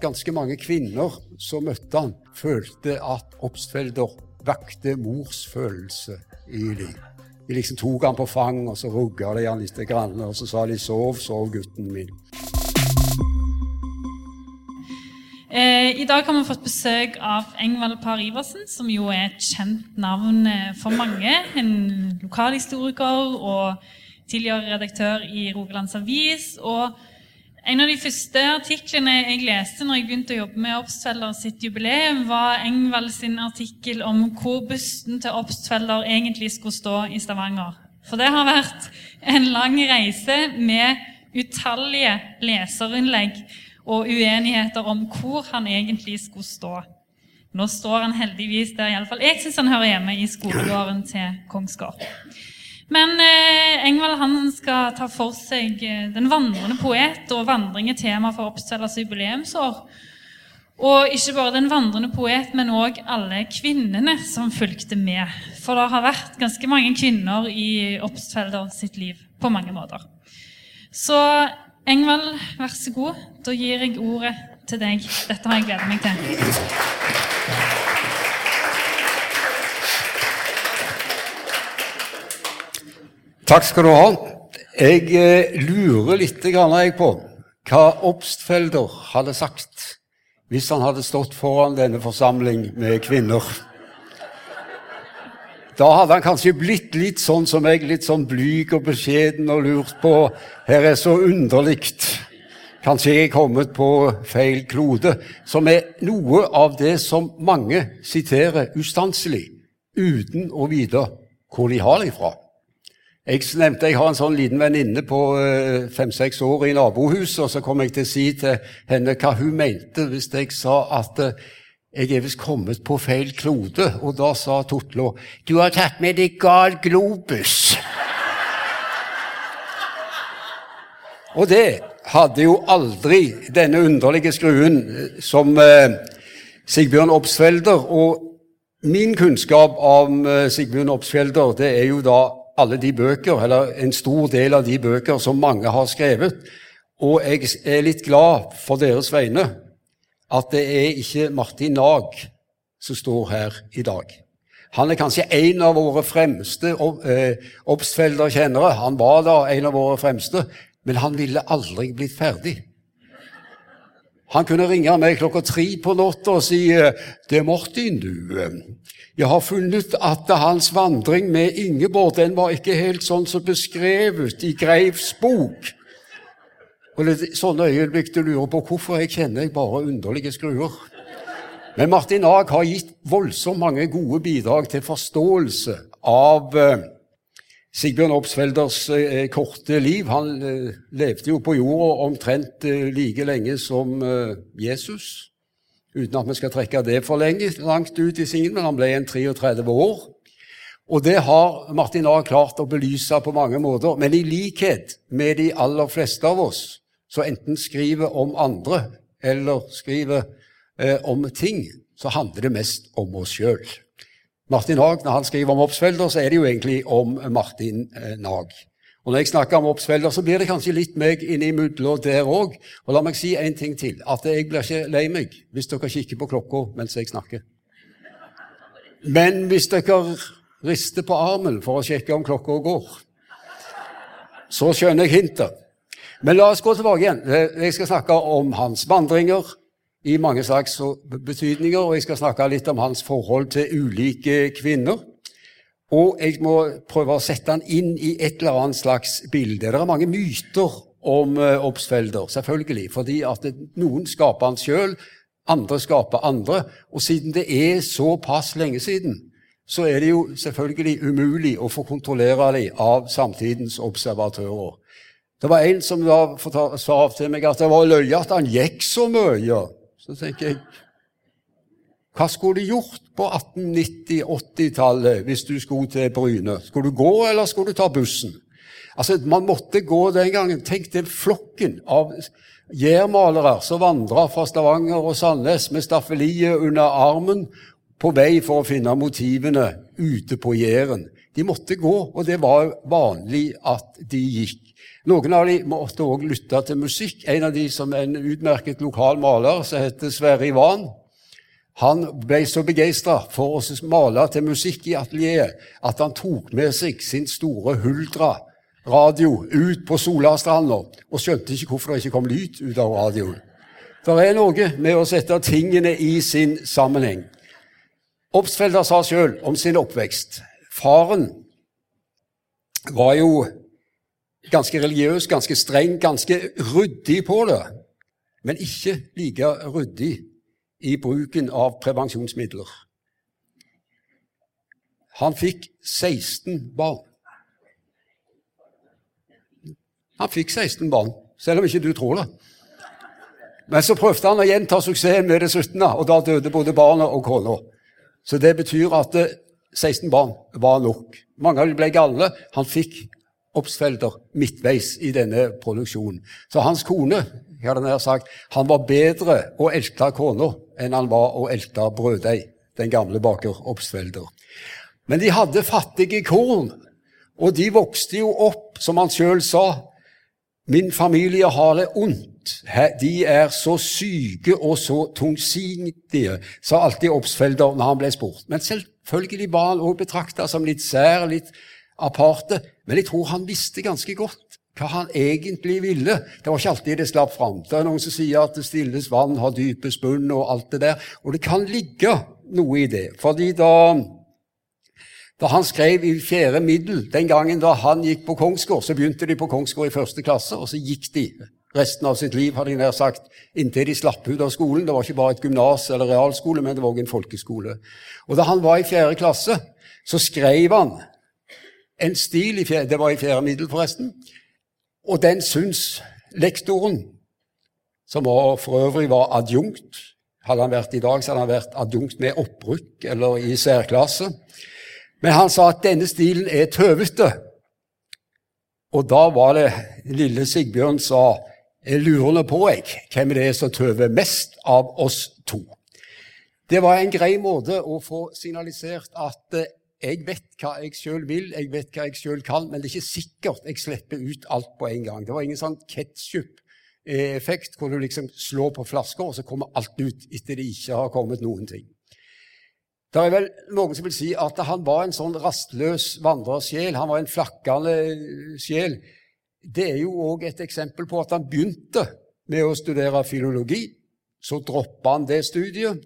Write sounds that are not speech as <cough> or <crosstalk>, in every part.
ganske mange kvinner som møtte han, følte at Obstfelder vakte mors følelse i dem. De liksom tok han på fang, og så rugga de han litt, grann, og så sa de 'sov, sov, gutten min'. Eh, I dag har vi fått besøk av Engvald Par Iversen, som jo er et kjent navn eh, for mange. En lokalhistoriker og tidligere redaktør i Rogalands Avis. og en av de første artiklene jeg leste når jeg begynte å jobbe med Obstfeller sitt jubileum, var Engvald sin artikkel om hvor bussen til Obstfeller egentlig skulle stå i Stavanger. For det har vært en lang reise med utallige leserinnlegg og uenigheter om hvor han egentlig skulle stå. Nå står han heldigvis der iallfall jeg syns han hører hjemme, i skolegården til Kongsgård. Men eh, Engvald han skal ta for seg eh, Den vandrende poet, og vandring er tema for Oppsellers jubileumsår. Og ikke bare den vandrende poet, men òg alle kvinnene som fulgte med. For det har vært ganske mange kvinner i Oppsfelder sitt liv på mange måter. Så Engvald, vær så god. Da gir jeg ordet til deg. Dette har jeg gledet meg til. Takk skal du ha. Jeg eh, lurer litt jeg på hva Obstfelder hadde sagt hvis han hadde stått foran denne forsamling med kvinner. Da hadde han kanskje blitt litt sånn som jeg, litt sånn blyg og beskjeden og lurt på Her er så underlikt. Kanskje jeg er kommet på feil klode, som er noe av det som mange siterer ustanselig, uten å vite hvor de har det ifra. Jeg nevnte jeg har en sånn liten venninne på fem-seks år i nabohuset, og så kom jeg til å si til henne hva hun mente hvis jeg sa at jeg er visst kommet på feil klode. Og da sa Totlo du har tatt med deg gal globus. Og det hadde jo aldri denne underlige skruen som eh, Sigbjørn Obsfelder. Og min kunnskap om eh, Sigbjørn Obsfelder det er jo da alle de bøker, eller en stor del av de bøker som mange har skrevet. Og jeg er litt glad for deres vegne at det er ikke Martin Nag som står her i dag. Han er kanskje en av våre fremste Obstfelder-kjennere. Han var da en av våre fremste, men han ville aldri blitt ferdig. Han kunne ringe meg klokka tre på natta og si det er Martin, du. Jeg har funnet at hans vandring med Ingeborg den var ikke helt sånn som beskrevet i Greivs bok. Og det sånne øyeblikk du lurer på hvorfor jeg kjenner jeg bare underlige skruer. Men Martin Ag har gitt voldsomt mange gode bidrag til forståelse av eh, Sigbjørn Obsfelders eh, korte liv. Han eh, levde jo på jorda omtrent eh, like lenge som eh, Jesus. Uten at vi skal trekke det for lenge, langt ut i siden, men han ble en 33 år. Og det har Martin A. klart å belyse på mange måter. Men i likhet med de aller fleste av oss, så enten skriver om andre eller skriver eh, om ting, så handler det mest om oss sjøl. Martin Haag, når han skriver om Obsfelder, så er det jo egentlig om Martin eh, Nag. Og Når jeg snakker om Obsfelder, så blir det kanskje litt meg innimellom der òg. Og la meg si en ting til, at jeg blir ikke lei meg hvis dere kikker på klokka mens jeg snakker. Men hvis dere rister på armen for å sjekke om klokka går, så skjønner jeg hintet. Men la oss gå tilbake igjen. Jeg skal snakke om hans vandringer i mange slags betydninger, og jeg skal snakke litt om hans forhold til ulike kvinner. Og jeg må prøve å sette han inn i et eller annet slags bilde. Det er mange myter om uh, Obsfelder, selvfølgelig, fordi at noen skaper han sjøl, andre skaper andre. Og siden det er såpass lenge siden, så er det jo selvfølgelig umulig å få kontrollere dem av samtidens observatører. Det var en som sa til meg at det var løye at han gikk så mye. Så tenker jeg hva skulle du gjort på 1890-80-tallet hvis du skulle til Bryne? Skulle du gå, eller skulle du ta bussen? Altså, Man måtte gå den gangen. Tenk den flokken av jærmalere som vandra fra Stavanger og Sandnes med staffeliet under armen på vei for å finne motivene ute på Jæren. De måtte gå, og det var vanlig at de gikk. Noen av dem måtte òg lytte til musikk. En av de som er en utmerket lokal maler som heter Sverre Ivan, han ble så begeistra for å male til musikk i atelieret at han tok med seg sin store Huldra radio ut på Solastranda og skjønte ikke hvorfor det ikke kom lyd ut av radioen. Det er noe med å sette tingene i sin sammenheng. Obstfelder sa sjøl om sin oppvekst Faren var jo ganske religiøs, ganske streng, ganske ryddig på det, men ikke like ryddig i bruken av prevensjonsmidler. Han fikk 16 barn. Han fikk 16 barn, selv om ikke du tror det. Men så prøvde han å gjenta suksessen med det 17., og da døde både barna og kona. Så det betyr at 16 eh, barn var nok. Mange av dem ble gale. Han fikk Obstfelder midtveis i denne produksjonen. Så hans kone sagt, han var bedre å elte kona enn han var å elte brøddeig, den gamle baker Obstfelder. Men de hadde fattige korn, og de vokste jo opp, som han sjøl sa. Min familie har det ondt. De er så syke og så tungsindige, sa alltid Obstfelder når han ble spurt. Men selvfølgelig var han òg betrakta som litt sær, litt aparte, men jeg tror han visste ganske godt hva han egentlig ville. Det var ikke alltid det slapp fram. Det er noen som sier at det stilles vann har dypest bunn, og alt det der. Og det kan ligge noe i det. Fordi da, da han skrev i fjerde middel, den gangen da han gikk på Kongsgård, så begynte de på Kongsgård i første klasse, og så gikk de resten av sitt liv, hadde jeg nær sagt, inntil de slapp ut av skolen. Det var ikke bare et gymnas eller realskole, men det var også en folkeskole. Og da han var i fjerde klasse, så skrev han en stil i fjerde, Det var i fjerde middel, forresten. Og den syns lektoren, som for øvrig var adjunkt Hadde han vært i dag, så hadde han vært adjunkt med opprykk eller i særklasse. Men han sa at denne stilen er tøvete. Og da var det lille Sigbjørn sa jeg lurer på jeg, hvem det er som tøver mest av oss to. Det var en grei måte å få signalisert at eh, jeg vet hva jeg sjøl vil, jeg vet hva jeg sjøl kan, men det er ikke sikkert jeg slipper ut alt på en gang. Det var ingen sånn ketsjup-effekt hvor du liksom slår på flasker, og så kommer alt ut etter det ikke har kommet noen ting. Det er vel noen som vil si at han var en sånn rastløs vandrersjel. Han var en flakkende sjel. Det er jo òg et eksempel på at han begynte med å studere filologi. Så droppa han det studiet.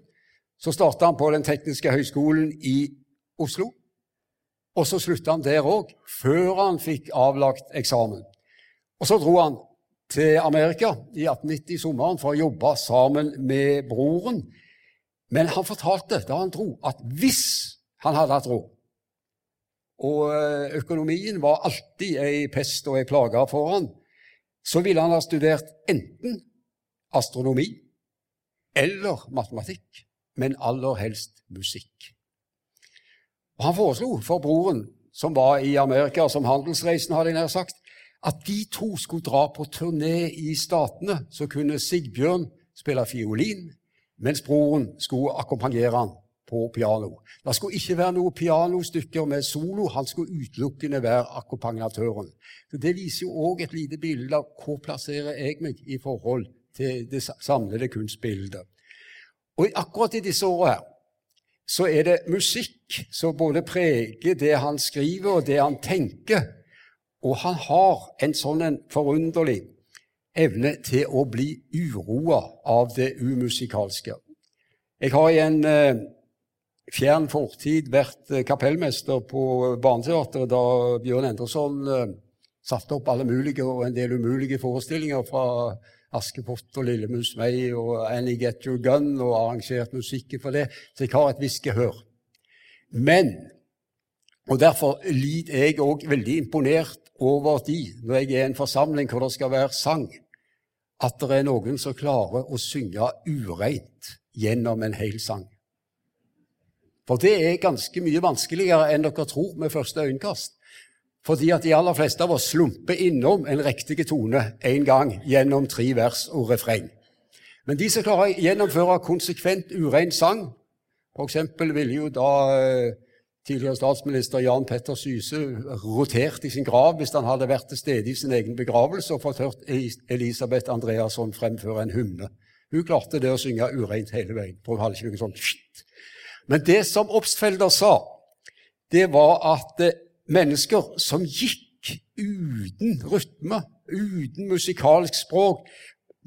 Så starta han på Den tekniske høgskolen i Oslo. Og så slutta han der òg, før han fikk avlagt eksamen. Og så dro han til Amerika i 1890 sommeren for å jobbe sammen med broren. Men han fortalte da han dro, at hvis han hadde hatt råd Og eh, økonomien var alltid ei pest og ei plage for han, så ville han ha studert enten astronomi eller matematikk, men aller helst musikk. Og Han foreslo for broren, som var i Amerika som handelsreisen, hadde jeg nær sagt, at de to skulle dra på turné i Statene. Så kunne Sigbjørn spille fiolin, mens broren skulle akkompagnere han på piano. Det skulle ikke være noen pianostykker med solo, han skulle utelukkende være akkompagnatøren. Det viser jo òg et lite bilde av hvor plasserer jeg meg i forhold til det samlede kunstbildet. Og akkurat i disse årene her, så er det musikk som både preger det han skriver, og det han tenker. Og han har en sånn en forunderlig evne til å bli uroa av det umusikalske. Jeg har i en eh, fjern fortid vært eh, kapellmester på Barneteatret da Bjørn Endresson eh, satte opp alle mulige og en del umulige forestillinger fra Askepott og Lillemus May og Annie Get Your Gun og arrangert musikken for det, så jeg har et visst gehør. Men, og derfor lider jeg òg veldig imponert over de, når jeg er i en forsamling hvor det skal være sang, at det er noen som klarer å synge ureint gjennom en hel sang. For det er ganske mye vanskeligere enn dere tror med første øyekast fordi at de aller fleste av oss slumper innom en riktig tone én gang gjennom tre vers og refreng. Men de som klarer å gjennomføre konsekvent urein sang, f.eks. ville jo da eh, tidligere statsminister Jan Petter Syse rotert i sin grav hvis han hadde vært til stede i sin egen begravelse og fått hørt Elisabeth Andreasson fremføre en hymne. Hun klarte det å synge ureint hele veien, hun hadde ikke noe sånt shit. Men det som Obstfelder sa, det var at eh, mennesker som gikk uten rytme, uten musikalsk språk,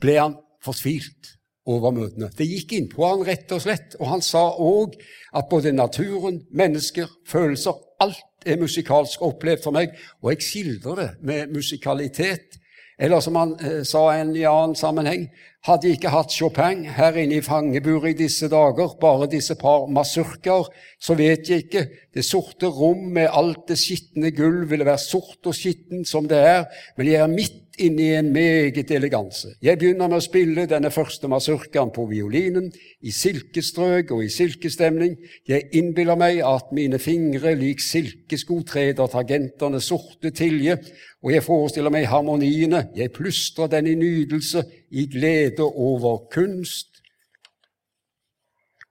ble han fortvilt over møtene. Det gikk innpå han rett og slett, og han sa òg at både naturen, mennesker, følelser, alt er musikalsk opplevd for meg, og jeg skildrer det med musikalitet. Eller som han eh, sa en annen sammenheng, hadde jeg ikke hatt Chopin her inne i fangeburet i disse dager, bare disse par masurker, så vet jeg ikke, det sorte rom med alt det skitne gull ville være sort og skittent som det er, men jeg er midt inn i en meget eleganse. Jeg begynner med å spille denne første masurkaen på violinen, i silkestrøk og i silkestemning. Jeg innbiller meg at mine fingre lik silkesko treder tagentene sorte tilje, og jeg forestiller meg harmoniene. Jeg plystrer den i nydelse, i glede over kunst,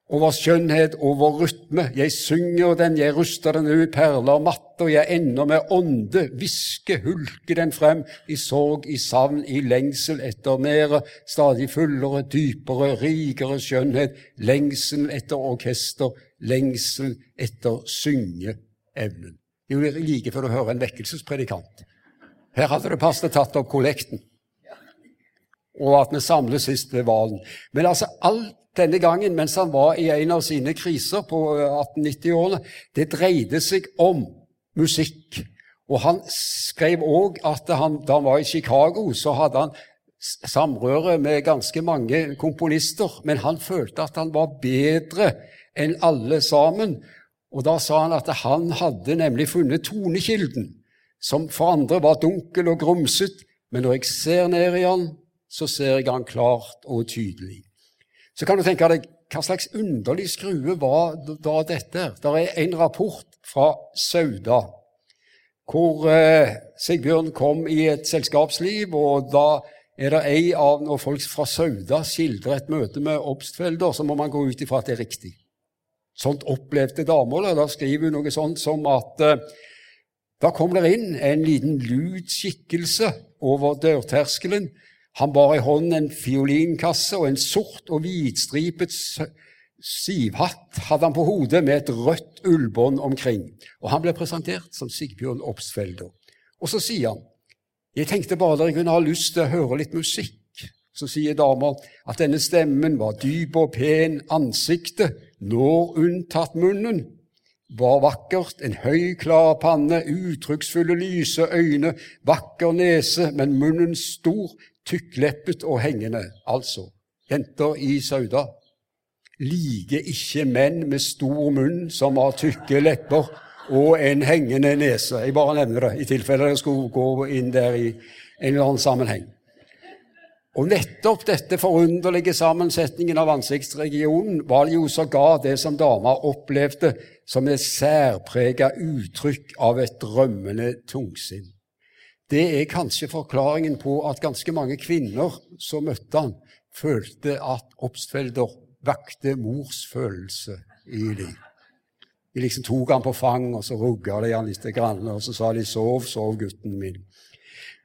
over skjønnhet, over rytme. Jeg synger den, jeg ruster den ut, perler, matter, jeg ender med ånde, hviske, hulke den frem, i sorg, i savn, i lengsel etter mere, stadig fullere, dypere, rikere skjønnhet, lengsel etter orkester, lengsel etter syngeevnen. Det er jo like før du hører en vekkelsespredikant. Her hadde det passet tatt opp kollekten, og at vi samles sist ved hvalen. Men altså, alt denne gangen mens han var i en av sine kriser på 1890-årene, eh, det dreide seg om musikk. Og han skrev òg at han, da han var i Chicago, så hadde han samrøre med ganske mange komponister, men han følte at han var bedre enn alle sammen. Og da sa han at han hadde nemlig funnet tonekilden, som for andre var dunkel og grumset, men når jeg ser ned i han, så ser jeg han klart og tydelig. Så kan du tenke deg hva slags underlig skrue var da dette? Det er en rapport fra Sauda hvor eh, Sigbjørn kom i et selskapsliv, og da er det ei av Når folk fra Sauda skildrer et møte med Obstfelder, så må man gå ut ifra at det er riktig. Sånt opplevde damer. Da skriver hun noe sånt som at eh, da kom der inn en liten lut skikkelse over dørterskelen han bar i hånden en fiolinkasse, og en sort og hvitstripet sivhatt hadde han på hodet med et rødt ullbånd omkring. Og han ble presentert som Sigbjørn Obsfelder. Og så sier han jeg tenkte bare dere kunne ha lyst til å høre litt musikk. Så sier dama at denne stemmen var dyp og pen, ansiktet, når unntatt munnen, var vakkert, en høy, klar panne, uttrykksfulle, lyse øyne, vakker nese, men munnen stor, tykkleppet og hengende. Altså, jenter i Sauda liker ikke menn med stor munn som har tykke lepper og en hengende nese. Jeg bare nevner det, i tilfelle det skulle gå inn der i en eller annen sammenheng. Og nettopp dette forunderlige sammensetningen av ansiktsregionen var jo sågar det som dama opplevde som et særprega uttrykk av et drømmende tungsinn. Det er kanskje forklaringen på at ganske mange kvinner som møtte han, følte at Obstfelder vakte mors følelse i dem. De liksom tok han på fang, og så rugga de han litt, og så sa de 'sov, sov, gutten min'.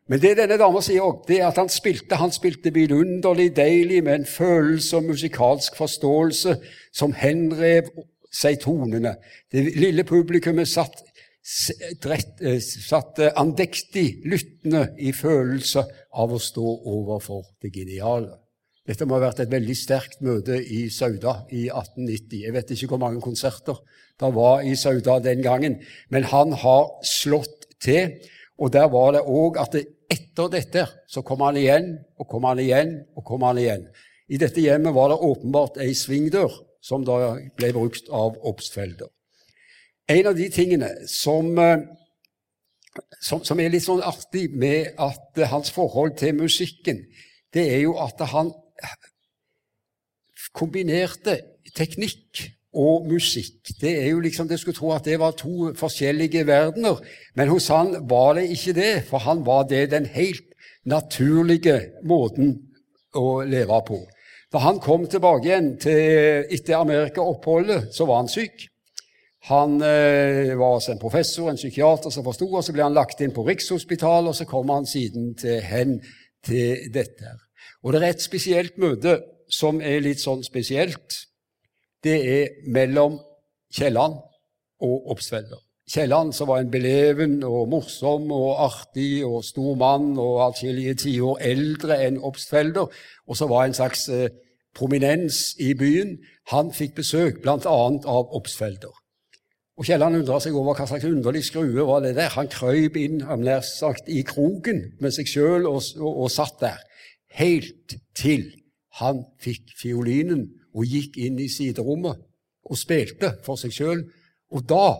Men det denne dama sier òg, det er at han spilte han spilte vidunderlig deilig med en følelse og musikalsk forståelse som henrev seg tonene. Det lille publikummet satt satt andektig lyttende i følelse av å stå overfor det geniale. Dette må ha vært et veldig sterkt møte i Sauda i 1890. Jeg vet ikke hvor mange konserter det var i Sauda den gangen, men han har slått til. Og der var det òg at etter dette så kom han igjen og kom han igjen og kom han igjen. I dette hjemmet var det åpenbart ei svingdør som da ble brukt av Obstfelder. En av de tingene som, eh, som, som, er litt sånn artig med at hans forhold til musikken, det er jo at han kombinerte teknikk og musikk. Det er jo liksom, Jeg skulle tro at det var to forskjellige verdener, men hos han var det ikke det, for han var det den helt naturlige måten å leve på. Da han kom tilbake igjen til, etter Amerika-oppholdet, så var han syk. Han eh, var også en professor, en psykiater som forsto, og så ble han lagt inn på Rikshospitalet, og så kom han siden til hen til dette. Og det er et spesielt møte som er litt sånn spesielt. Det er mellom Kielland og Obstfelder. Kielland, som var en beleven og morsom og artig og stor mann og atskillige tiår eldre enn Obstfelder, og som var en slags eh, prominens i byen, han fikk besøk bl.a. av Obstfelder. Og Kielland undra seg over hva slags underlig skrue var det der. Han krøyp inn nær sagt, i kroken med seg sjøl og, og, og, satt der, helt til han fikk fiolinen og gikk inn i siderommet og spilte for seg sjøl. Og da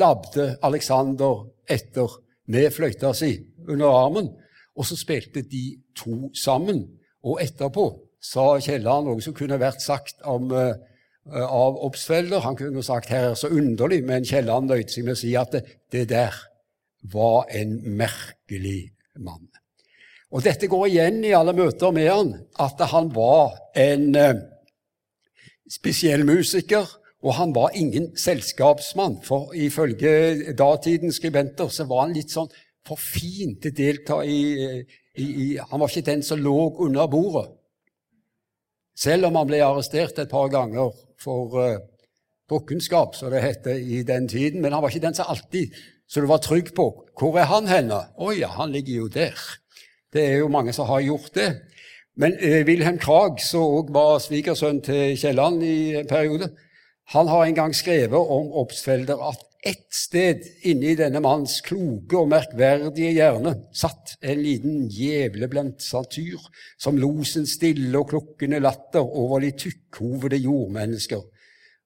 labde Alexander etter med fløyta si under armen, og så spilte de to sammen. Og etterpå sa Kielland noe som kunne vært sagt om Eh, av Obstfelder. Han kunne sagt her er så underlig, men Kielland nøyde seg med å si at det, det, der var en merkelig mann. Og Dette går igjen i alle møter med han, at han var en eh, spesiell musiker, og han var ingen selskapsmann. For ifølge datidens skribenter så var han litt sånn for fin til å delta i, i, i Han var ikke den som lå under bordet. Selv om han ble arrestert et par ganger for uh, drukkenskap, som det het i den tiden. Men han var ikke den som alltid så du var trygg på. Hvor er han henne? Å ja, han ligger jo der. Det er jo mange som har gjort det. Men eh, Wilhelm Krag, som òg var svigersønn til Kielland i en periode, han har en gang skrevet om Obstfelder at ett sted inni denne manns kloke og merkverdige hjerne satt en liten djevleblendt satyr som lo sin stille og klukkende latter over de tykkhovede jordmennesker.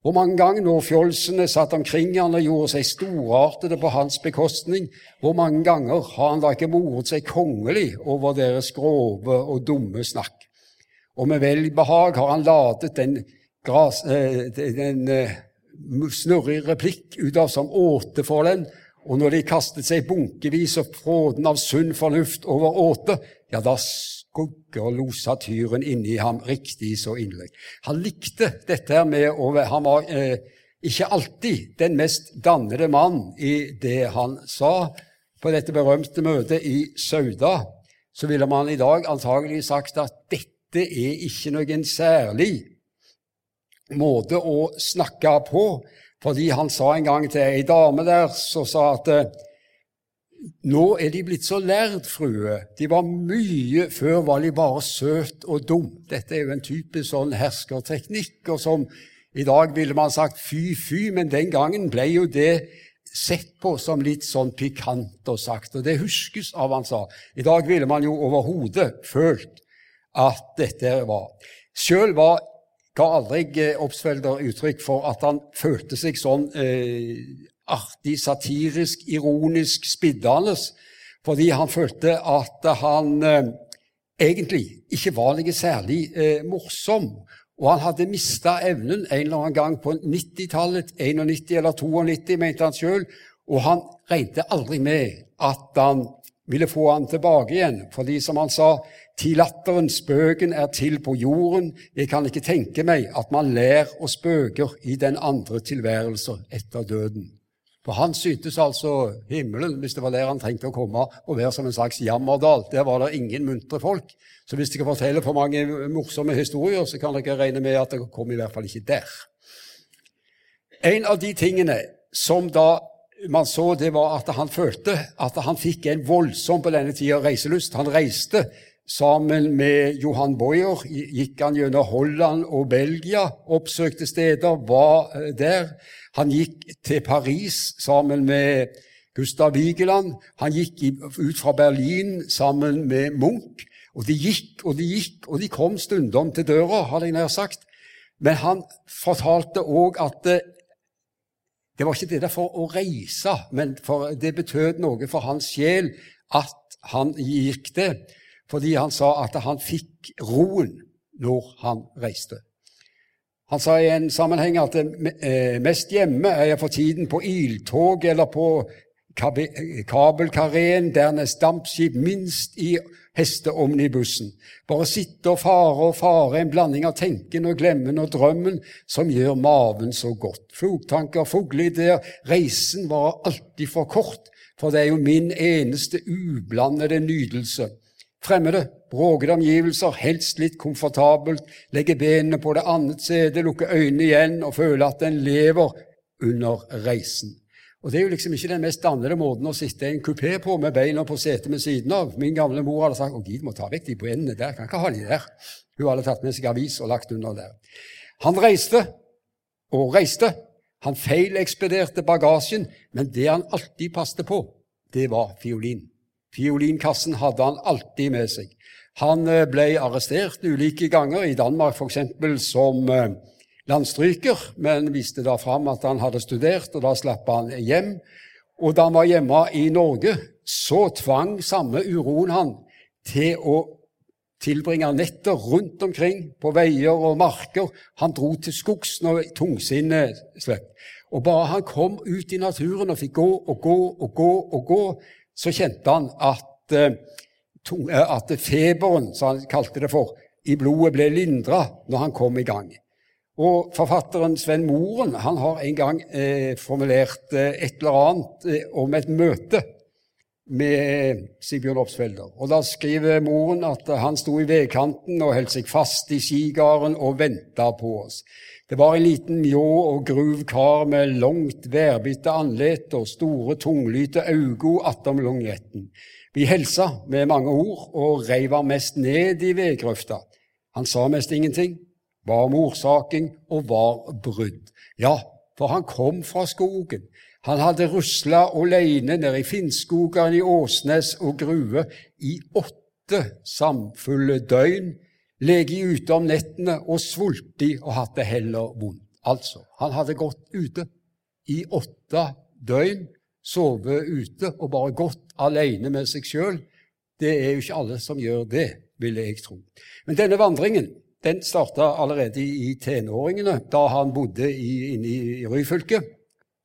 Hvor mange ganger når fjolsene satt omkring han og gjorde seg storartede på hans bekostning, hvor mange ganger har han da ikke moret seg kongelig over deres grove og dumme snakk? Og med velbehag har han ladet den, gras, eh, den eh, snurrig replikk ut av som åte for den, og når de kastet seg bunkevis og fråden av sunn fornuft over åte, ja, da skugger lo tyren inni ham riktig så inderlig. Han likte dette her med å Han var eh, ikke alltid den mest dannede mann i det han sa. På dette berømte møtet i Sauda så ville man i dag antagelig sagt at dette er ikke noen særlig måte å snakke på. Fordi han sa en gang til ei dame der som sa at eh, nå er de blitt så lærd, frue. De var mye Før var de bare søt og dum. Dette er jo en typisk sånn herskerteknikk, og som i dag ville man sagt fy, fy, men den gangen ble jo det sett på som litt sånn pikant og sagt, og det huskes av han sa. I dag ville man jo overhodet følt at dette var Sjøl var ga aldri eh, Obstfelder uttrykk for at han følte seg sånn eh, artig, satirisk, ironisk spiddende, fordi han følte at han eh, egentlig ikke var noe særlig eh, morsom. Og han hadde mista evnen en eller annen gang på 90-tallet, 91 eller 92, mente han sjøl, og han regnet aldri med at han ville få han tilbake igjen, fordi, som han sa, til latteren, spøken er til på jorden. Jeg kan ikke tenke meg at man ler og spøker i den andre tilværelser etter døden. For han syntes altså himmelen, hvis det var der han trengte å komme, å være som en slags jammerdal. Der var det ingen muntre folk. Så hvis dere forteller for mange morsomme historier, så kan dere regne med at dere kom i hvert fall ikke der. En av de tingene som da man så, det var at han følte at han fikk en voldsom på denne tida reiselyst. Han reiste Sammen med Johan Boyer gikk han gjennom Holland og Belgia, oppsøkte steder, var eh, der. Han gikk til Paris sammen med Gustav Vigeland. Han gikk ut fra Berlin sammen med Munch. Og de gikk og de gikk, og de kom stundom til døra, hadde jeg nær sagt. Men han fortalte òg at det, var ikke det der for å reise, men det betød noe for hans sjel at han gikk det fordi han sa at han fikk roen når han reiste. Han sa i en sammenheng at eh, mest hjemme er jeg for tiden på iltog eller på kabelkareen, dernest dampskip, minst i hesteomnibussen. Bare sitte og fare og fare, en blanding av tenken og glemmen og drømmen som gjør maven så godt. Flogtanker, fugleideer, reisen var alltid for kort, for det er jo min eneste ublandede nydelse. Fremmede, bråkete omgivelser, helst litt komfortabelt, legge benene på det annet stedet, lukke øynene igjen og føle at en lever under reisen. Og Det er jo liksom ikke den mest dannede måten å sitte i en kupé på med beina på setet ved siden av. Min gamle mor hadde sagt å gid må ta vekk de på endene der, kan ikke ha de der. Hun hadde tatt med seg avis og lagt under der. Han reiste og reiste. Han feilekspederte bagasjen, men det han alltid passte på, det var fiolin. Fiolinkassen hadde han alltid med seg. Han eh, ble arrestert ulike ganger, i Danmark f.eks. som eh, landstryker, men viste da fram at han hadde studert, og da slapp han hjem. Og da han var hjemme i Norge, så tvang samme uroen han til å tilbringe netter rundt omkring på veier og marker. Han dro til skogs når tungsinnet slapp. Og bare han kom ut i naturen og fikk gå og gå og gå, og gå, så kjente han at, uh, at feberen, som han kalte det for, i blodet ble lindra når han kom i gang. Og forfatteren Sven Moren han har en gang eh, formulert eh, et eller annet eh, om et møte med Sigbjørn Opsfelder. Og Da skriver Moren at han sto i vedkanten og holdt seg fast i skigarden og venta på oss. Det var en liten mjå og gruv kar med langt, værbitte andlet og store, tunglyte øyne attom longjetten. Vi helsa med mange ord og reiv ham mest ned i vedgrøfta. Han sa mest ingenting var om årsaken og var brudd. Ja, for han kom fra skogen. Han hadde rusla aleine nede i Finnskogen, i Åsnes og Grue i åtte samfulle døgn, lege ute om nettene og svulti og hatt det heller vondt. Altså, han hadde gått ute i åtte døgn, sovet ute og bare gått alene med seg sjøl. Det er jo ikke alle som gjør det, ville jeg tro. Men denne vandringen den starta allerede i tenåringene, da han bodde i, inne i Ryfylke.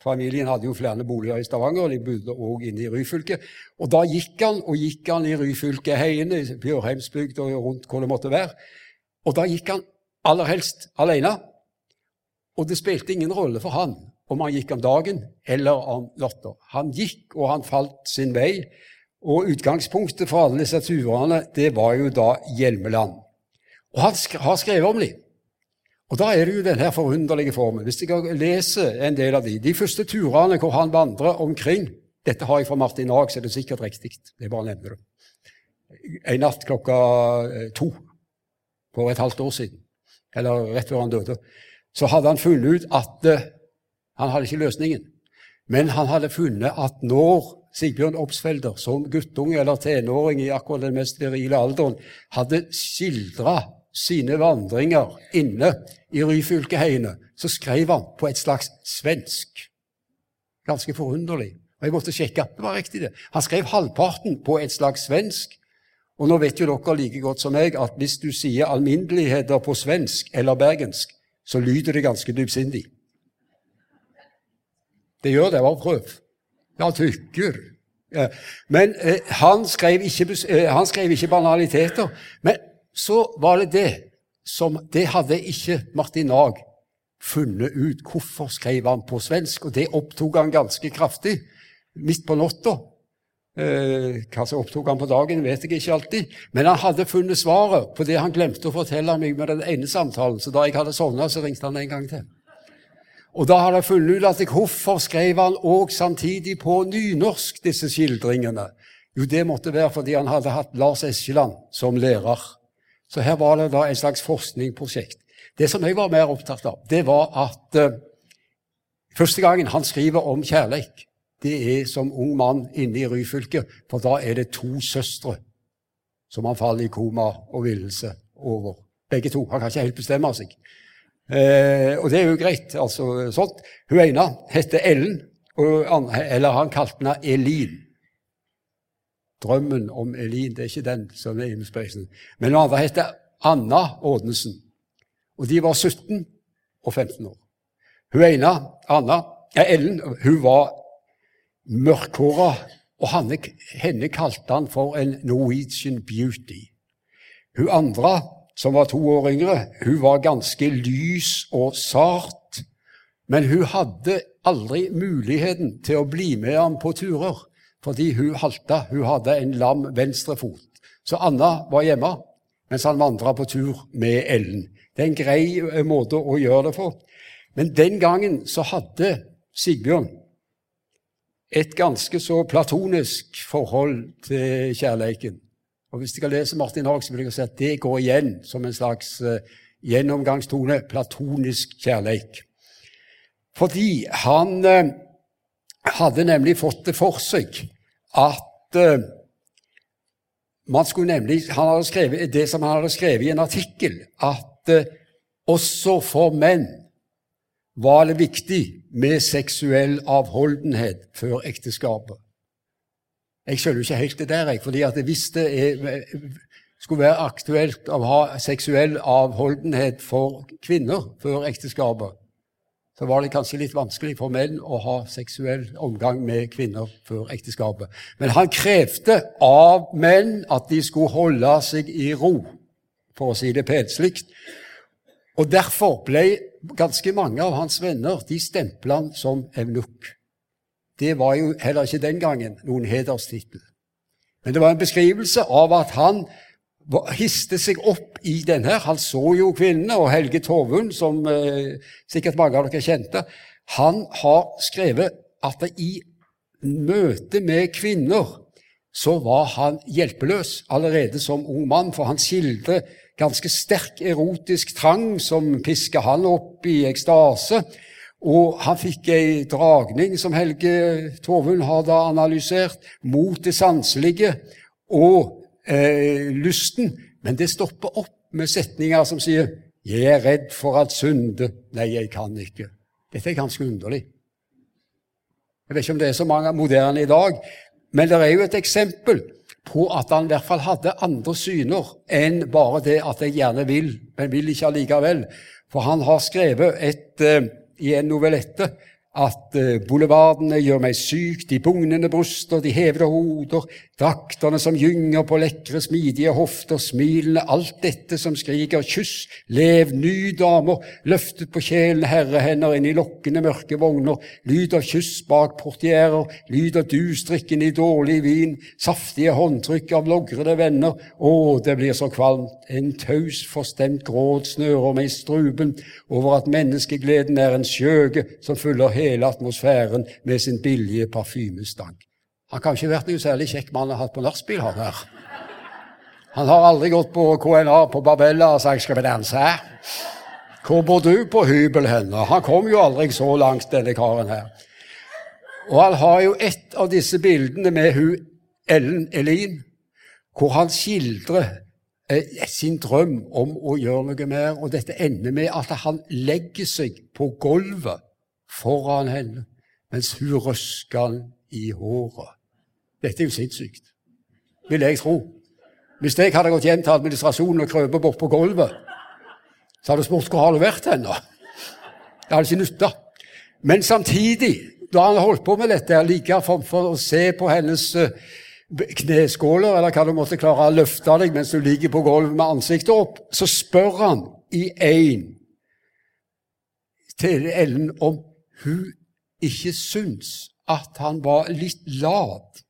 Familien hadde jo flere boliger i Stavanger, og de bodde òg inne i Ryfylke. Og da gikk han og gikk han i Ryfylkeheiene, Bjørheimsbygd og rundt hvor det måtte være. Og da gikk han aller helst alene. Og det spilte ingen rolle for han om han gikk om dagen eller om natta. Han gikk, og han falt sin vei. Og utgangspunktet for alle disse turene, det var jo da Hjelmeland. Og han har skrevet om dem. Og da er det jo denne forunderlige formen. Hvis jeg leser en del av de, de første turene hvor han vandrer omkring Dette har jeg fra Martin Haag, så er det sikkert riktig. Jeg bare nevner det. En natt klokka eh, to for et halvt år siden, eller rett før han døde, så hadde han funnet ut at uh, han hadde ikke løsningen. Men han hadde funnet at når Sigbjørn Obsfelder som guttunge eller tenåring i akkurat den mest virile alderen hadde skildra sine vandringer inne i Ryfylkeheiene, så skrev han på et slags svensk. Ganske forunderlig. Og Jeg måtte sjekke. Det var riktig, det. Han skrev halvparten på et slags svensk. Og nå vet jo dere like godt som meg at hvis du sier alminneligheter på svensk eller bergensk, så lyder det ganske dypsindig. Det gjør det. Bare prøv. Ja, tykker. Men eh, han, skrev ikke, eh, han skrev ikke banaliteter. Men så var det det som Det hadde ikke Martin Nag funnet ut. Hvorfor skrev han på svensk? Og det opptok han ganske kraftig midt på natta. Eh, hva som opptok han på dagen, vet jeg ikke alltid. Men han hadde funnet svaret på det han glemte å fortelle meg med den ene samtalen. Så da jeg hadde sovna, så ringte han en gang til. Og da hadde jeg funnet ut at hvorfor skrev han òg samtidig på nynorsk disse skildringene? Jo, det måtte være fordi han hadde hatt Lars Eskeland som lærer. Så her var det da en slags forskningsprosjekt. Det som jeg var mer opptatt av, det var at uh, første gangen han skriver om kjærleik, det er som ung mann inne i Ryfylke, for da er det to søstre som han faller i koma og villelse over. Begge to. Han kan ikke helt bestemme seg. Eh, og det er jo greit. altså sånt. Hun ene heter Ellen, og, eller han kalte henne Elin. Drømmen om Elin, det er ikke den som er i Speisen. Men den andre heter Anna Ordensen. Og de var 17 og 15 år. Hun ene, Anna, ja, Ellen, hun var mørkhåra, og henne, henne kalte han for en Norwegian beauty. Hun andre, som var to år yngre, hun var ganske lys og sart, men hun hadde aldri muligheten til å bli med ham på turer, fordi hun halta. Hun hadde en lam venstrefot. Så Anna var hjemme mens han vandra på tur med Ellen. Det er en grei eh, måte å gjøre det på. Men den gangen så hadde Sigbjørn et ganske så platonisk forhold til kjærleiken. Og Hvis dere leser Martin Haag, så vil jeg si at det går igjen som en slags uh, gjennomgangstone. Platonisk kjærleik. Fordi han uh, hadde nemlig fått det for seg at uh, man skulle nemlig, han hadde skrevet, Det som han hadde skrevet i en artikkel, at også for menn var det viktig med seksuell avholdenhet før ekteskapet. Jeg skjønner ikke helt det der, jeg, fordi at hvis det er, skulle være aktuelt å ha seksuell avholdenhet for kvinner før ekteskapet, så var det kanskje litt vanskelig for menn å ha seksuell omgang med kvinner før ekteskapet. Men han krevde av menn at de skulle holde seg i ro, for å si det penslig. Og derfor ble ganske mange av hans venner de stempla som eunukk. Det var jo heller ikke den gangen noen hederstittel. Men det var en beskrivelse av at han histe seg opp i denne. Han så jo kvinnene, og Helge Torvund, som eh, sikkert mange av dere kjente, han har skrevet at i møte med kvinner så var han hjelpeløs allerede som ung mann, for han skildrer ganske sterk erotisk trang som pisker han opp i ekstase. Og han fikk ei dragning, som Helge Torvund har da analysert, mot det sanselige og eh, lysten. Men det stopper opp med setninger som sier 'Jeg er redd for at synde'. Nei, jeg kan ikke. Dette er ganske underlig. Jeg vet ikke om det er så mange moderne i dag, men det er jo et eksempel på at han i hvert fall hadde andre syner enn bare det at jeg gjerne vil, men vil ikke allikevel. For han har skrevet et, eh, i en novellette at bolevardene boulevardene gjør meg syk, de bugnende bryster, de hevede hoder, draktene som gynger på lekre, smidige hofter, smilene, alt dette som skriker kyss, lev, ny damer, løftet på kjelen herrehender inn i lokkende mørke vogner, lyd av kyss bak portierer, lyd av dustrikken i dårlig vin, saftige håndtrykk av logrede venner, å, det blir så kvalmt, en taus, forstemt gråt snører meg i struben over at menneskegleden er en skjøge som fyller hele hele atmosfæren med sin billige parfymestank. Han kan ikke vært noe særlig kjekk mann å ha hatt på nachspiel, han her. Han har aldri gått på KNA på Barbella og sagt 'skal vi danse'? Hvor bor du på hybel henne? Han kom jo aldri så langt, denne karen her. Og han har jo et av disse bildene med hun Ellen Elin, hvor han skildrer eh, sin drøm om å gjøre noe mer, og dette ender med at han legger seg på gulvet foran henne mens hun røska han i håret. Dette er jo sinnssykt, vil jeg tro. Hvis jeg hadde gått hjem til administrasjonen og krøpet bort på gulvet, så hadde jeg spurt hvor har du vært hen. Det hadde ikke nytta. Men samtidig, da han holdt på med dette, like for å se på hennes eh, kneskåler, eller hva du måtte klare å løfte deg mens du ligger på gulvet med ansiktet opp, så spør han i én til Ellen om hun ikke syns at han var litt lat,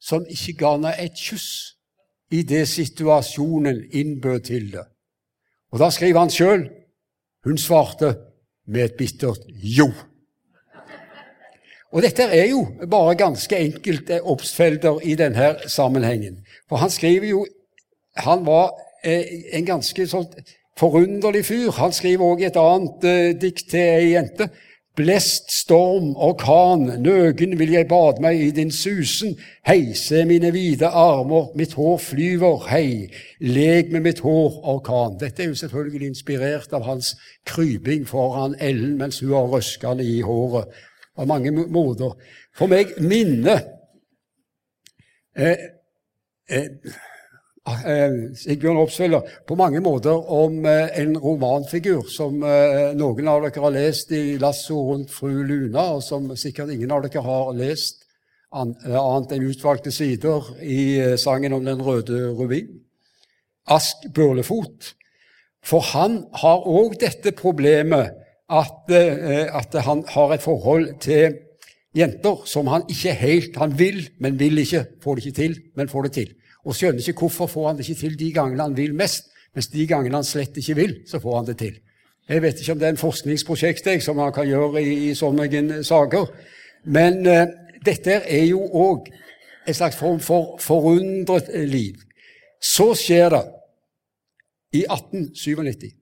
som ikke ga henne et kyss i det situasjonen innbød til det. Og Da skriver han sjøl hun svarte med et bittert jo. Og Dette er jo bare ganske enkelte obsfelder i denne sammenhengen. For han skriver jo Han var eh, en ganske sånn forunderlig fyr. Han skriver òg et annet eh, dikt til ei jente Blest storm, orkan, nøgen vil jeg bade meg i din susen. Hei, se mine vide armer, mitt hår flyver, hei, leg med mitt hår, orkan. Dette er jo selvfølgelig inspirert av hans kryping foran Ellen mens hun har røskene i håret, av mange måter. For meg minner eh, eh, Sigbjørn Opsfeller på mange måter om eh, en romanfigur som eh, noen av dere har lest i 'Lasso rundt fru Luna', og som sikkert ingen av dere har lest. annet enn utvalgte sider i eh, sangen om den røde rubin. Ask Børlefot. For han har òg dette problemet at, eh, at, han har et forhold til jenter som han ikke helt Han vil, men vil ikke. Får det ikke til, men får det til. Og skjønner ikke hvorfor får han det ikke til de gangene han vil mest, mens de gangene han slett ikke vil, så får han det til. Jeg vet ikke om det er en forskningsprosjekt jeg, som man kan gjøre i, i sånne saker, men uh, dette er jo òg en slags form for forundret liv. Så skjer det i 1897.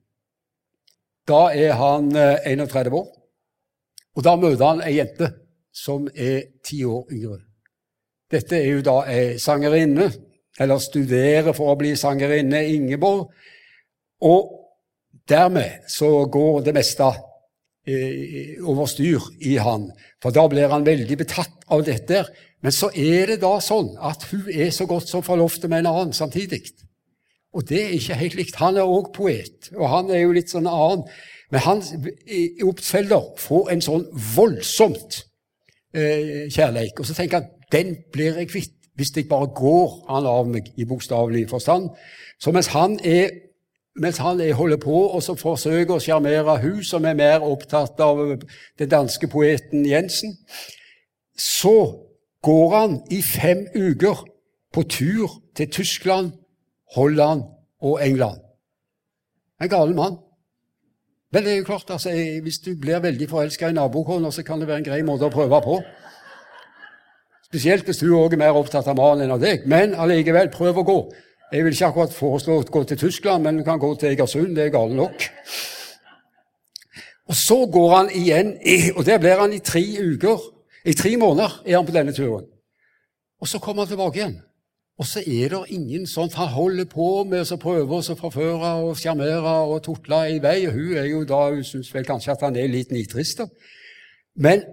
Da er han 31 eh, år, og da møter han ei jente som er ti år yngre. Dette er jo da ei sangerinne, eller studere for å bli sangerinne, Ingeborg. Og dermed så går det meste eh, over styr i han, for da blir han veldig betatt av dette. Men så er det da sånn at hun er så godt som forlovt med en annen samtidig. Og det er ikke helt likt. Han er òg poet, og han er jo litt sånn annen. Men han Obstfelder får en sånn voldsomt eh, kjærleik. Og så tenker han den blir jeg kvitt hvis jeg bare går han av meg i bokstavelig forstand. Så mens han er mens han holder på og så forsøker å sjarmere hun som er mer opptatt av den danske poeten Jensen, så går han i fem uker på tur til Tyskland Holland og England. En gal mann. Men det er jo klart, altså, hvis du blir veldig forelska i nabokona, så kan det være en grei måte å prøve på. Spesielt hvis du òg er mer opptatt av malen enn av deg. Men allikevel, prøv å gå. Jeg vil ikke akkurat foreslå å gå til Tyskland, men du kan gå til Egersund. Det er galt nok. Og så går han igjen, og der blir han i tre uker. I tre måneder er han på denne turen. Og så kommer han tilbake igjen. Og så er det ingen sånn Han holder på med å prøve å forføre og sjarmere og tutle i vei. og Hun er jo da, hun syns vel kanskje at han er litt nitrist. Men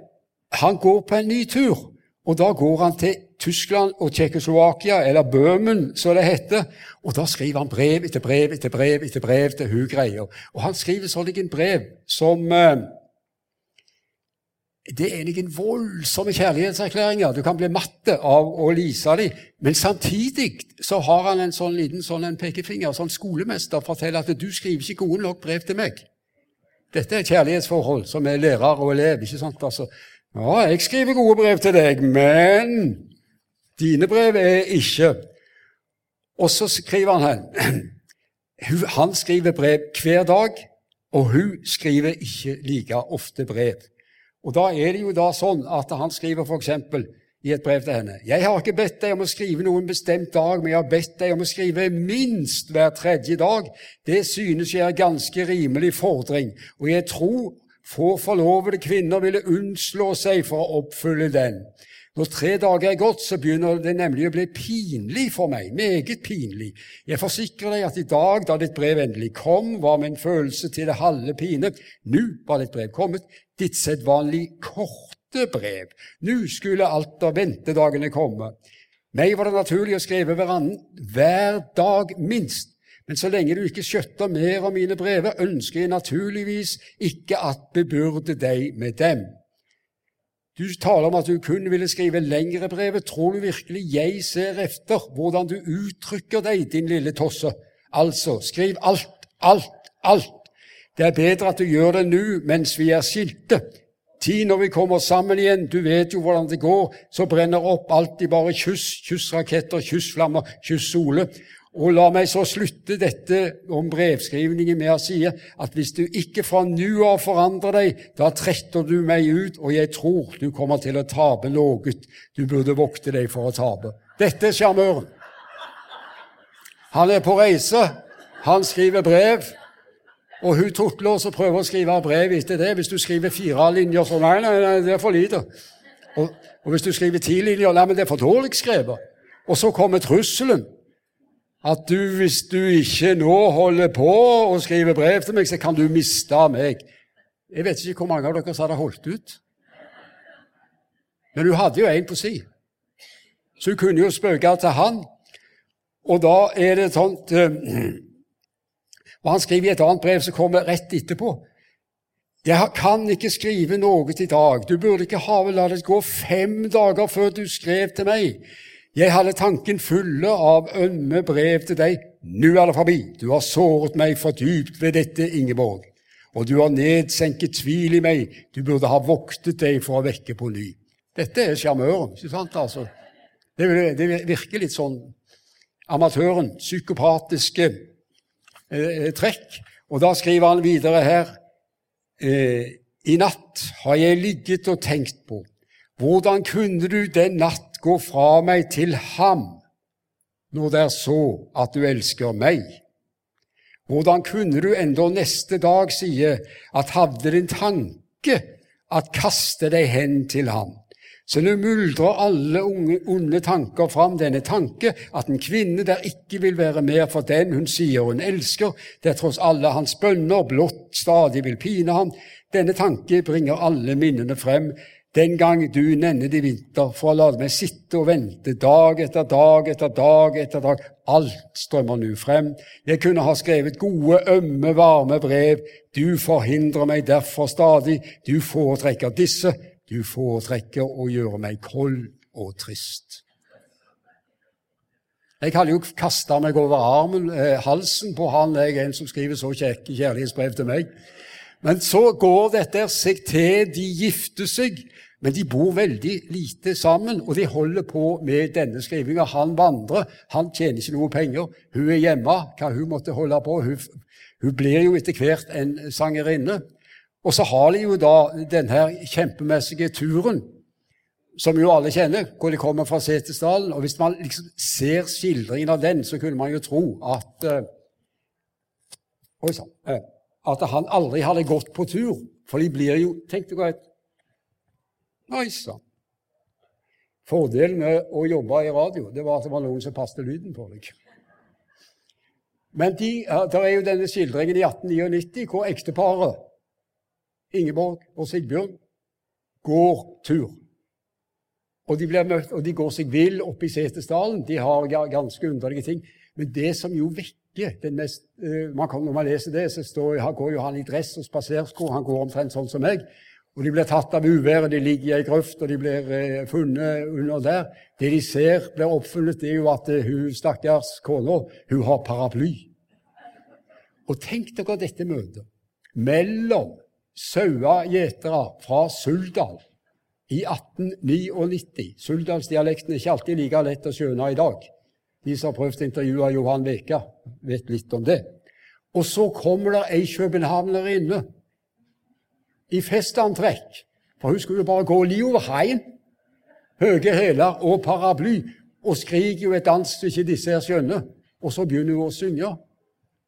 han går på en ny tur, og da går han til Tyskland og Tsjekkoslovakia, eller Bøhmen, som det heter. Og da skriver han brev etter brev etter brev etter brev til hun greier. Og han skriver sånne brev som eh, det er noen voldsomme kjærlighetserklæringer. Du kan bli matte av å lese dem. Men samtidig så har han en sånn liten sånn en pekefinger, sånn skolemester, forteller at du skriver ikke gode nok brev til meg. Dette er kjærlighetsforhold som er lærer og elev. ikke sant? Altså, ja, jeg skriver gode brev til deg, men dine brev er ikke Og så skriver han her <clears throat> Han skriver brev hver dag, og hun skriver ikke like ofte brev. Og da er det jo da sånn at han skriver f.eks. i et brev til henne Jeg har ikke bedt deg om å skrive noen bestemt dag, men jeg har bedt deg om å skrive minst hver tredje dag. Det synes jeg er ganske rimelig fordring, og jeg tror få forlovede kvinner ville unnslå seg for å oppfylle den. Når tre dager er gått, så begynner det nemlig å bli pinlig for meg, meget pinlig. Jeg forsikrer deg at i dag, da ditt brev endelig kom, var min følelse til det halve pine. Nå var ditt brev kommet, ditt sedvanlig korte brev. Nå skulle alt av ventedagene komme. Meg var det naturlig å skrive hverandre hver dag minst. Men så lenge du ikke skjøtter mer av mine brever, ønsker jeg naturligvis ikke at bebyrde deg med dem. Du taler om at du kun ville skrive lengre brevet. Tror du virkelig jeg ser efter hvordan du uttrykker deg, din lille tosse? Altså, skriv alt, alt, alt. Det er bedre at du gjør det nå mens vi er skilte. Tid når vi kommer sammen igjen, du vet jo hvordan det går, så brenner opp alltid bare kyss, kyssraketter, kyssflammer, kyss-sole. Og la meg så slutte dette om brevskrivningen med å si at hvis du ikke fra nå av forandrer deg, da tretter du meg ut, og jeg tror du kommer til å tape noe du burde vokte deg for å tape. Dette er sjarmøren. Han er på reise, han skriver brev, og hun tutler og prøver å skrive brev etter det. Hvis du skriver fire linjer, så nei, nei, nei, det er for lite. Og, og hvis du skriver ti linjer, nei, men det er for dårlig skrevet. Og så kommer trusselen at du, hvis du ikke nå holder på å skrive brev til meg, så kan du miste meg. Jeg vet ikke hvor mange av dere som hadde holdt ut. Men hun hadde jo en på si. Så hun kunne jo spøke til han. Og da er det sånt uh, <clears throat> Og han skriver i et annet brev som kommer rett etterpå. Jeg kan ikke skrive noe i dag. Du burde ikke ha vel la det gå fem dager før du skrev til meg. Jeg hadde tanken fulle av ømme brev til deg. Nå er det forbi. Du har såret meg for dypt ved dette, Ingeborg. Og du har nedsenket tvil i meg. Du burde ha voktet deg for å vekke på ny. Dette er sjarmøren, ikke sant? altså? Det, det virker litt sånn amatøren, psykopatiske eh, trekk. Og da skriver han videre her eh, I natt har jeg ligget og tenkt på hvordan kunne du den natt gå fra meg til ham, når det er så at du elsker meg? Hvordan kunne du enda neste dag sie at hadde din tanke at kaste deg hen til ham? Så nå muldrer alle unge, onde tanker fram denne tanke at en kvinne der ikke vil være mer for den hun sier hun elsker, der tross alle hans bønner blott stadig vil pine ham. Denne tanke bringer alle minnene frem. Den gang du nevnet i vinter for å la meg sitte og vente dag etter dag etter dag etter dag. Alt strømmer nå frem. Jeg kunne ha skrevet gode, ømme, varme brev. Du forhindrer meg derfor stadig. Du foretrekker disse du foretrekker å gjøre meg kold og trist. Jeg hadde jo kasta meg over armen, eh, halsen på han jeg en som skriver så kjekke kjærlighetsbrev til meg. Men så går dette seg til, de gifter seg, men de bor veldig lite sammen, og de holder på med denne skrivinga. Han vandrer, han tjener ikke noe penger. Hun er hjemme, hva hun måtte holde på. Hun, hun blir jo etter hvert en sangerinne. Og så har de jo da denne kjempemessige turen, som jo alle kjenner, hvor de kommer fra Setesdalen. Og hvis man liksom ser skildringen av den, så kunne man jo tro at uh, Oi sann. Uh, at han aldri hadde gått på tur. For de blir jo Tenk deg et Nei sann. Fordelen med å jobbe i radio det var at det var noen som passet lyden på deg. Men de, det er jo denne skildringen i 1899 hvor ekteparet Ingeborg og Sigbjørn går tur. Og de, møtt, og de går seg vill oppe i Setesdalen. De har ganske underlige ting. Men det som jo vekker den mest uh, man kan, Når man leser det, så står, går jo han i dress og spasersko. Han går omtrent sånn som meg. Og de blir tatt av uværet, de ligger i ei grøft, og de blir uh, funnet under der. Det de ser blir oppfunnet, det er jo at uh, hun stakkars kona, hun har paraply. Og tenk dere dette møtet mellom sauegjetere fra Suldal i 1899. Suldalsdialekten er ikke alltid like lett å skjønne i dag. De som har prøvd å intervjue Johan Veka, vet litt om det. Og så kommer det ei københavnerinne i festantrekk, for hun skulle bare gå li over heien, høye hæler og paraply, og skriker jo et dans ikke disse her skjønner. Og så begynner hun å synge.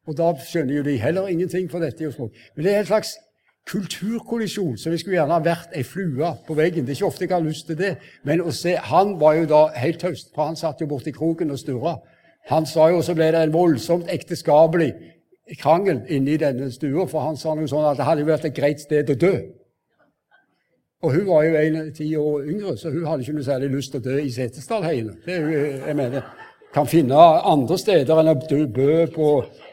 Og da skjønner jo de heller ingenting, for dette er jo språk. Men det er en slags kulturkollisjon, så vi skulle gjerne ha vært ei flue på veggen. Det er ikke ofte jeg har lyst til det, men å se Han var jo da helt taust, for han satt jo borti kroken og sturra. Han sa jo, så ble det en voldsomt ekteskapelig krangel inne i denne stua, for han sa noe sånn at det hadde jo vært et greit sted å dø. Og hun var jo en ti år yngre, så hun hadde ikke noe særlig lyst til å dø i Setesdalheiene. Det er jo, jeg mener, kan finne andre steder enn å dø på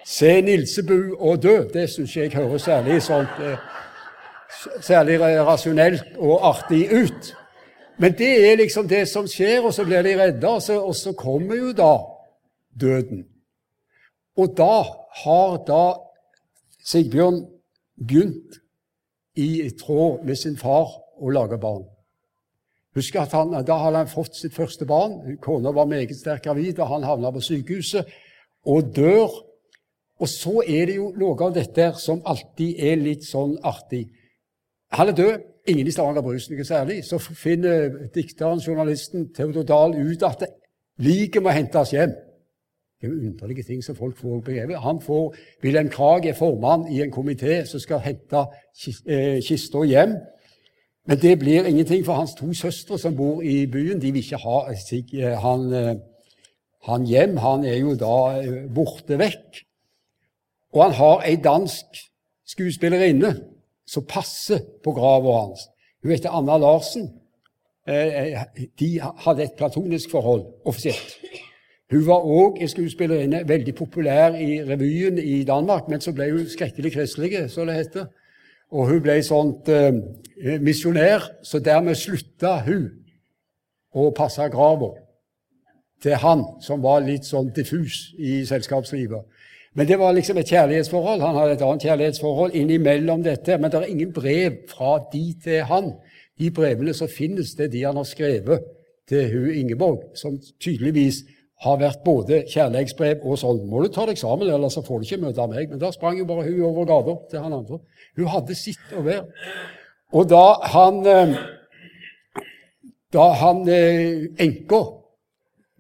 Se Nilsebu og dø. Det syns jeg høres særlig sånt eh, særlig rasjonelt og artig ut. Men det er liksom det som skjer, og så blir de redda, og så, og så kommer jo da døden. Og da har da Sigbjørn begynt i tråd med sin far å lage barn. Husk at han, Da hadde han fått sitt første barn. Kona var meget sterkt gravid, og han havna på sykehuset og dør. Og så er det jo noe av dette som alltid er litt sånn artig. Han er død. Ingen i Stavanger bryr seg noe særlig. Så finner dikteren, journalisten Theodor Dahl ut at liket må hentes hjem. Det er jo underlige ting som folk får begrevet. Han får, Wilhelm Krag er formann i en komité som skal hente eh, kista hjem. Men det blir ingenting for hans to søstre som bor i byen. De vil ikke ha eh, han, eh, han hjem. Han er jo da borte vekk. Og han har ei dansk skuespillerinne som passer på grava hans. Hun heter Anna Larsen. Eh, eh, de hadde et platonisk forhold offisielt. Hun var òg en skuespillerinne, veldig populær i revyen i Danmark, men så ble hun skrekkelig kristelig, som det heter. Og hun ble sånt eh, misjonær, så dermed slutta hun å passe grava til han som var litt sånn diffus i selskapslivet. Men det var liksom et kjærlighetsforhold. Han hadde et annet kjærlighetsforhold innimellom dette. Men det er ingen brev fra de til han. I brevene så finnes det de han har skrevet til hun Ingeborg, som tydeligvis har vært både kjærlighetsbrev og sånn. Må du ta deg sammen, eller så får du ikke møte meg. Men da sprang jo bare hun over gata til han andre. Hun hadde sitt å være. Og da han eh, Da han eh, enka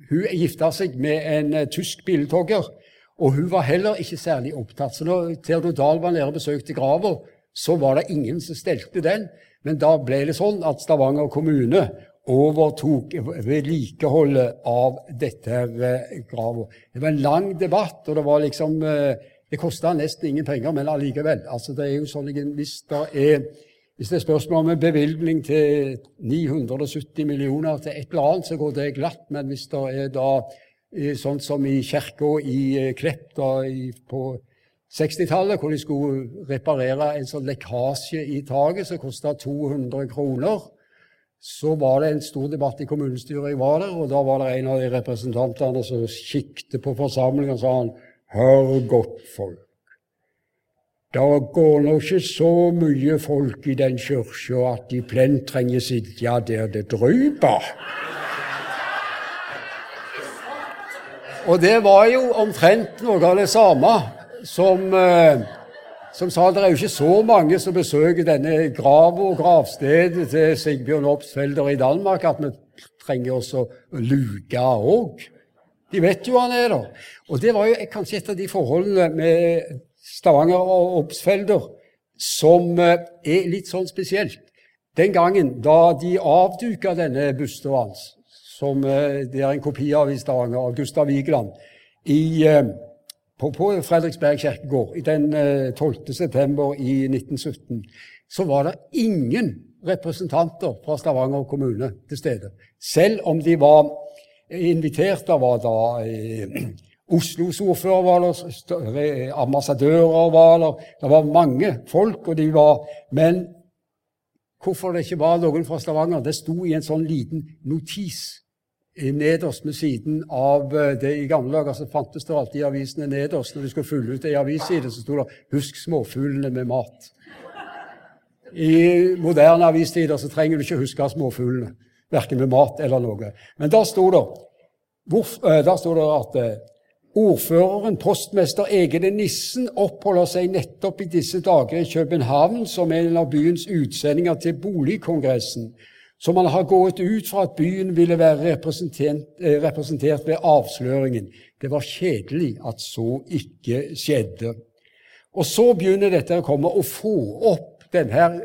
Hun gifta seg med en eh, tysk biltogger, og hun var heller ikke særlig opptatt. Så når Theodor Dahl var nede og besøkte grava, så var det ingen som stelte den. Men da ble det sånn at Stavanger kommune overtok vedlikeholdet av dette eh, grava. Det var en lang debatt, og det var liksom eh, Det kosta nesten ingen penger, men allikevel. Altså, det er jo sånn, hvis, det er, hvis det er spørsmål om en bevilgning til 970 millioner til et eller annet, så går det glatt. Men hvis det er da sånn som i kirka i Klepp da, på 60-tallet, hvor de skulle reparere en sånn lekkasje i taket som kosta 200 kroner så var det en stor debatt i kommunestyret. Jeg var der, og da var det en av de representantene som kikket på forsamlingen og sa han, Hør godt, folk. Det går nå ikke så mye folk i den kirka at de plent trenger sitte der det dryper. Og det var jo omtrent noe av det samme som eh, som sa at det er jo ikke så mange som besøker denne grava og gravstedet til Sigbjørn Obstfelder i Danmark, at vi trenger også å luke òg. De vet jo han er der. Og det var jo kanskje et av de forholdene med Stavanger og Obstfelder som eh, er litt sånn spesielt. Den gangen da de avduka denne busta hans, som eh, det er en kopi av i Stavanger, av Gustav Vigeland, i eh, på, på Fredriksberg kirkegård den 12. Eh, september i 1917, så var det ingen representanter fra Stavanger kommune til stede. Selv om de var invitert. Det var da eh, Oslos ordfører var ambassadører var der, det var mange folk, og de var Men hvorfor det ikke var noen fra Stavanger, det sto i en sånn liten notis nederst ved siden av eh, det I gamle dager så fantes det alltid i avisene nederst. Når du skulle fylle ut ei avisside, så sto det 'Husk småfuglene med mat'. I moderne avistider så trenger du ikke huske småfuglene, verken med mat eller noe. Men da sto det, eh, da sto det at eh, ordføreren, postmester Egede Nissen, oppholder seg nettopp i disse dager i København som en av byens utsendinger til boligkongressen så man har gått ut fra at byen ville være representert, eh, ved avsløringen. Det var kjedelig at så ikke skjedde. Og så begynner dette å komme, å få opp denne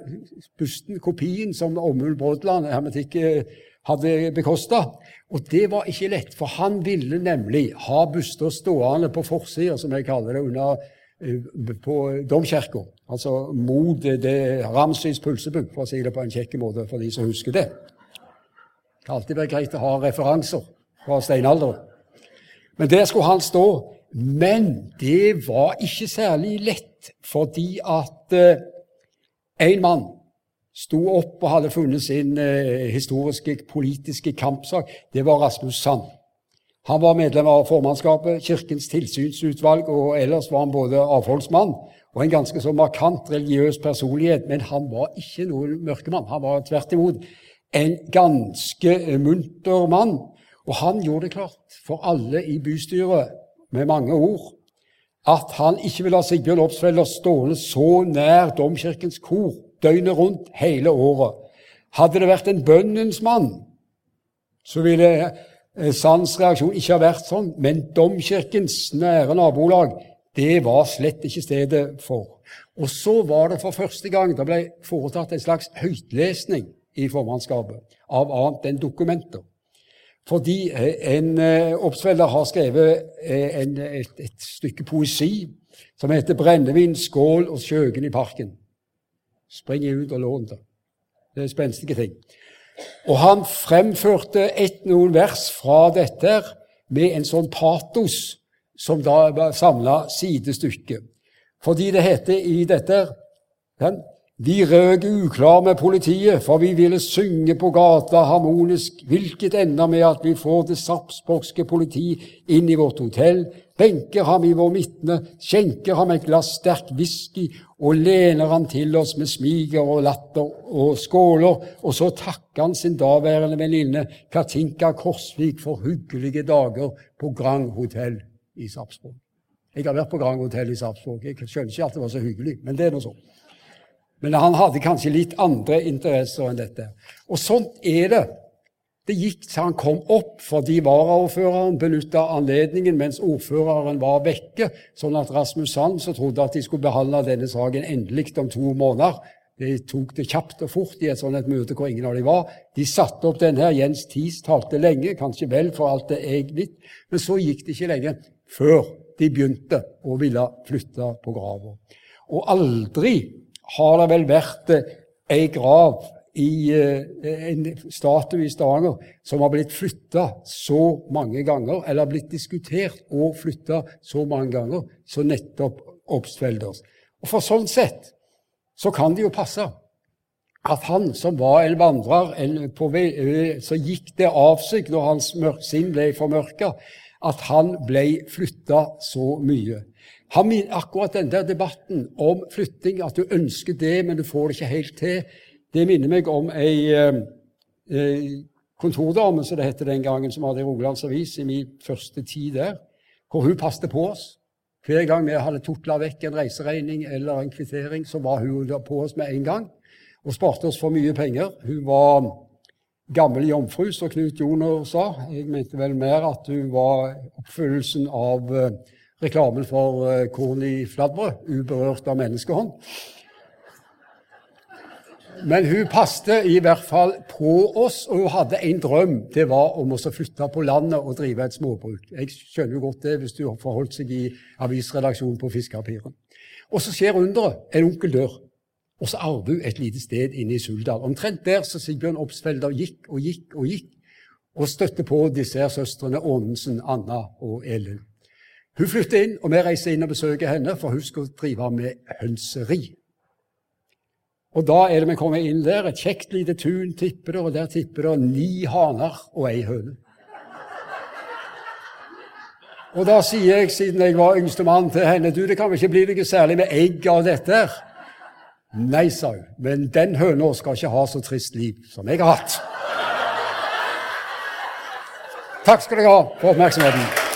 busten, kopien som Åmund Brodland, hermetikk, eh, hadde bekosta. Og det var ikke lett, for han ville nemlig ha buster stående på forsida, som jeg kaller det, under Eh, på domkirka. Altså mot Ramsys pulsepunkt, for å si det på en kjekk måte for de som husker det. Det kan alltid være greit å ha referanser fra steinalderen. Men der skulle han stå. Men det var ikke særlig lett, fordi at eh, en mann sto opp og hadde funnet sin eh, historiske, politiske kampsak. Det var Rasmus Sand. Han var medlem av formannskapet, Kirkens tilsynsutvalg, og ellers var han både avholdsmann og en ganske så markant religiøs personlighet. Men han var ikke noen mørkemann. Han var tvert imot en ganske munter mann. Og han gjorde det klart for alle i bystyret, med mange ord, at han ikke ville ha Sigbjørn Opsfelder stående så nær domkirkens kor døgnet rundt hele året. Hadde det vært en bønnens mann, så ville Eh, Sands reaksjon ikke har vært sånn, men domkirkens nære nabolag det var slett ikke stedet for. Og så var det for første gang det ble foretatt en slags høytlesning i formannskapet av annet enn dokumenter. Fordi eh, en oppsvelder oppsvelger har skrevet en, et, et, stykke poesi som heter 'Brennevin, skål og Sjøgen i parken'. Spring ut og lån det. Det er spenstige ting. Og han fremførte et, noen vers fra dette med en sånn patos som da var samla sidestykke. Fordi det heter i dette Vi røk uklar med politiet, for vi ville synge på gata harmonisk, hvilket ender med at vi får det sarpsborgske politi inn i vårt hotell, benker ham i vår midtene, skjenker ham et glass sterk whisky og lener han til oss med smiger og latter og skåler, og så takker han sin daværende venninne Katinka Korsvik for hyggelige dager på Grand Hotell i Sarpsborg. Jeg har vært på Grand Hotell i Sarpsborg. Jeg skjønner ikke at det var så hyggelig, men det er nå sånn. Men han hadde kanskje litt andre interesser enn dette. Og sånt er det. Det gikk til han kom opp fordi varaordføreren benytta anledningen mens ordføreren var vekke, sånn at Rasmus Sand, som trodde at de skulle behandle denne saken endelig om to måneder De tok det kjapt og fort i et sånt et møte hvor ingen av dem var. De satte opp denne her. Jens Thies talte lenge, kanskje vel for alt det jeg vet. Men så gikk det ikke lenge før de begynte å ville flytte på grava. Og aldri har det vel vært eh, ei grav i eh, en statue i Stavanger som har blitt flytta så mange ganger, eller blitt diskutert og flytta så mange ganger, som nettopp Obstfelders. Og For sånn sett så kan det jo passe at han som var en vandrer, en på vei, eh, så gikk det av seg når hans sinn ble formørka, at han ble flytta så mye. Han, akkurat den der debatten om flytting, at du ønsker det, men du får det ikke helt til, det minner meg om ei eh kontordame, som det het den gangen, som hadde i Rogalands Avis i min første tid der, hvor hun passet på oss. Hver gang vi hadde tutla vekk en reiseregning eller en kvittering, så var hun på oss med en gang og sparte oss for mye penger. Hun var gammel jomfru, som Knut Joner sa. Jeg mente vel mer at hun var oppfyllelsen av eh, reklamen for uh, korn i flatbrød, uberørt av menneskehånd. Men hun passte i hvert fall på oss, og hun hadde en drøm. Det var om å flytte på landet og drive et småbruk. Jeg skjønner jo godt det hvis du forholdt seg i avisredaksjonen på Fiskepapiret. Og så skjer underet. En onkel dør. Og så arver hun et lite sted inne i Suldal. Omtrent der så Sigbjørn Obstfelder gikk og gikk og gikk, og støtte på disse søstrene Aanensen, Anna og Elin. Hun flytter inn, og vi reiser inn og besøker henne, for hun skal drive med hønseri. Og da er det vi kommer inn der, et kjekt lite tun tipper det, og der tipper det ni haner og ei høne. Og da sier jeg, siden jeg var yngstemann, til henne du, det kan vel ikke bli noe særlig med egg av dette? Nei, sa hun, men den høna skal ikke ha så trist liv som jeg har hatt. Takk skal dere ha for oppmerksomheten.